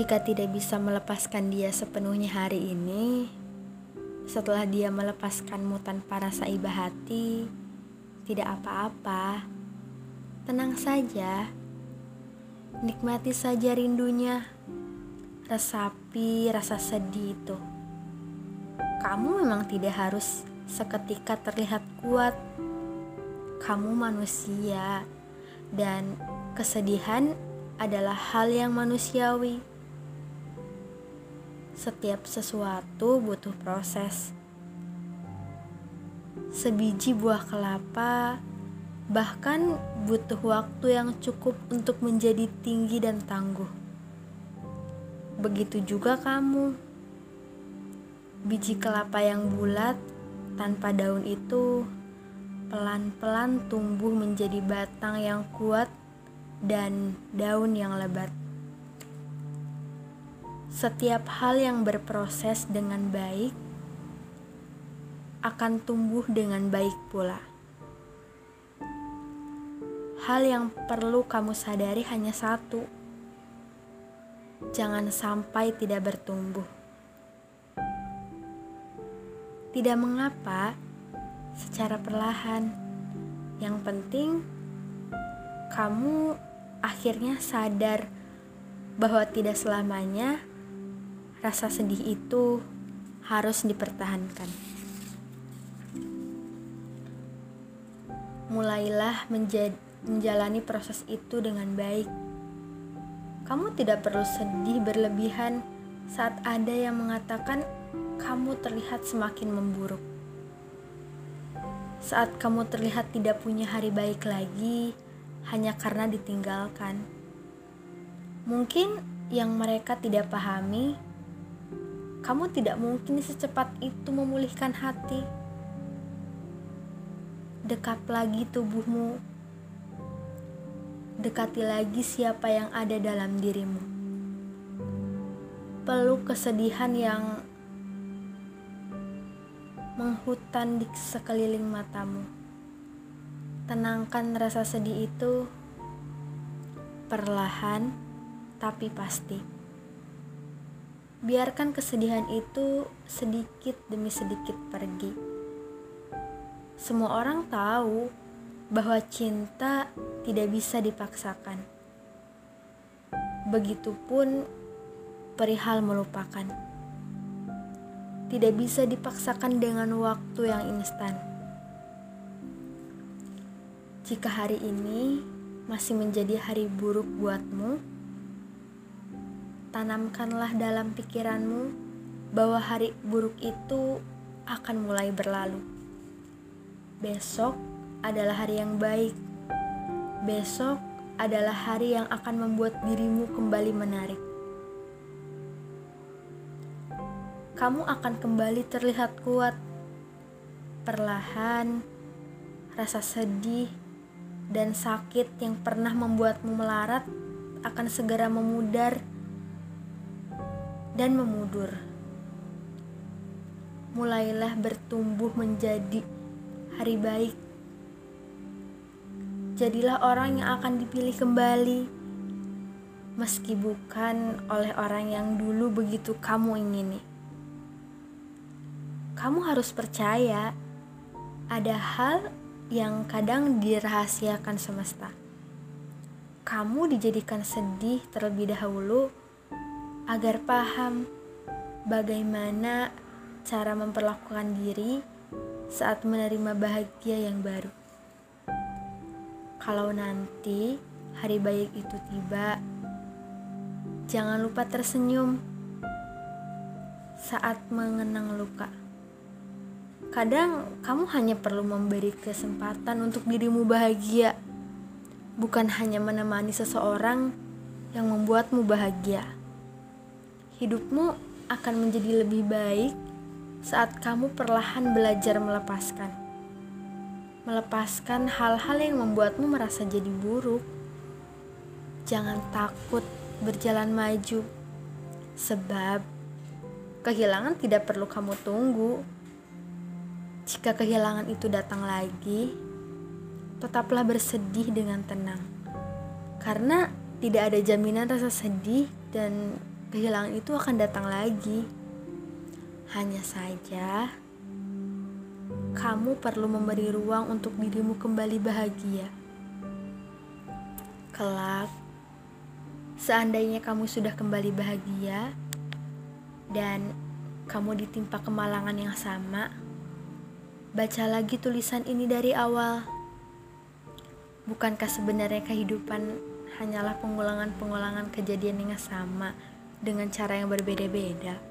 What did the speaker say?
Jika tidak bisa melepaskan dia sepenuhnya hari ini, setelah dia melepaskanmu tanpa rasa iba hati, tidak apa-apa. Tenang saja, nikmati saja rindunya, resapi rasa sedih itu. Kamu memang tidak harus seketika terlihat kuat. Kamu manusia, dan kesedihan adalah hal yang manusiawi. Setiap sesuatu butuh proses. Sebiji buah kelapa bahkan butuh waktu yang cukup untuk menjadi tinggi dan tangguh. Begitu juga kamu. Biji kelapa yang bulat tanpa daun itu pelan-pelan tumbuh menjadi batang yang kuat dan daun yang lebat. Setiap hal yang berproses dengan baik akan tumbuh dengan baik pula. Hal yang perlu kamu sadari hanya satu: jangan sampai tidak bertumbuh. Tidak mengapa, secara perlahan. Yang penting, kamu akhirnya sadar bahwa tidak selamanya rasa sedih itu harus dipertahankan. Mulailah menjalani proses itu dengan baik. Kamu tidak perlu sedih berlebihan saat ada yang mengatakan kamu terlihat semakin memburuk. Saat kamu terlihat tidak punya hari baik lagi hanya karena ditinggalkan. Mungkin yang mereka tidak pahami kamu tidak mungkin secepat itu memulihkan hati. Dekat lagi tubuhmu. Dekati lagi siapa yang ada dalam dirimu. Peluk kesedihan yang menghutan di sekeliling matamu. Tenangkan rasa sedih itu perlahan tapi pasti. Biarkan kesedihan itu sedikit demi sedikit pergi. Semua orang tahu bahwa cinta tidak bisa dipaksakan. Begitupun perihal melupakan. Tidak bisa dipaksakan dengan waktu yang instan. Jika hari ini masih menjadi hari buruk buatmu, tanamkanlah dalam pikiranmu bahwa hari buruk itu akan mulai berlalu. Besok adalah hari yang baik. Besok adalah hari yang akan membuat dirimu kembali menarik. Kamu akan kembali terlihat kuat. Perlahan, rasa sedih dan sakit yang pernah membuatmu melarat akan segera memudar dan memudur. Mulailah bertumbuh menjadi hari baik. Jadilah orang yang akan dipilih kembali, meski bukan oleh orang yang dulu begitu kamu ingini. Kamu harus percaya, ada hal yang kadang dirahasiakan semesta. Kamu dijadikan sedih terlebih dahulu agar paham bagaimana cara memperlakukan diri saat menerima bahagia yang baru. Kalau nanti hari baik itu tiba, jangan lupa tersenyum saat mengenang luka. Kadang kamu hanya perlu memberi kesempatan untuk dirimu bahagia, bukan hanya menemani seseorang yang membuatmu bahagia hidupmu akan menjadi lebih baik saat kamu perlahan belajar melepaskan. Melepaskan hal-hal yang membuatmu merasa jadi buruk. Jangan takut berjalan maju, sebab kehilangan tidak perlu kamu tunggu. Jika kehilangan itu datang lagi, tetaplah bersedih dengan tenang, karena tidak ada jaminan rasa sedih dan kehilangan itu akan datang lagi. Hanya saja, kamu perlu memberi ruang untuk dirimu kembali bahagia. Kelak, seandainya kamu sudah kembali bahagia dan kamu ditimpa kemalangan yang sama, baca lagi tulisan ini dari awal. Bukankah sebenarnya kehidupan hanyalah pengulangan-pengulangan kejadian yang sama dengan cara yang berbeda-beda?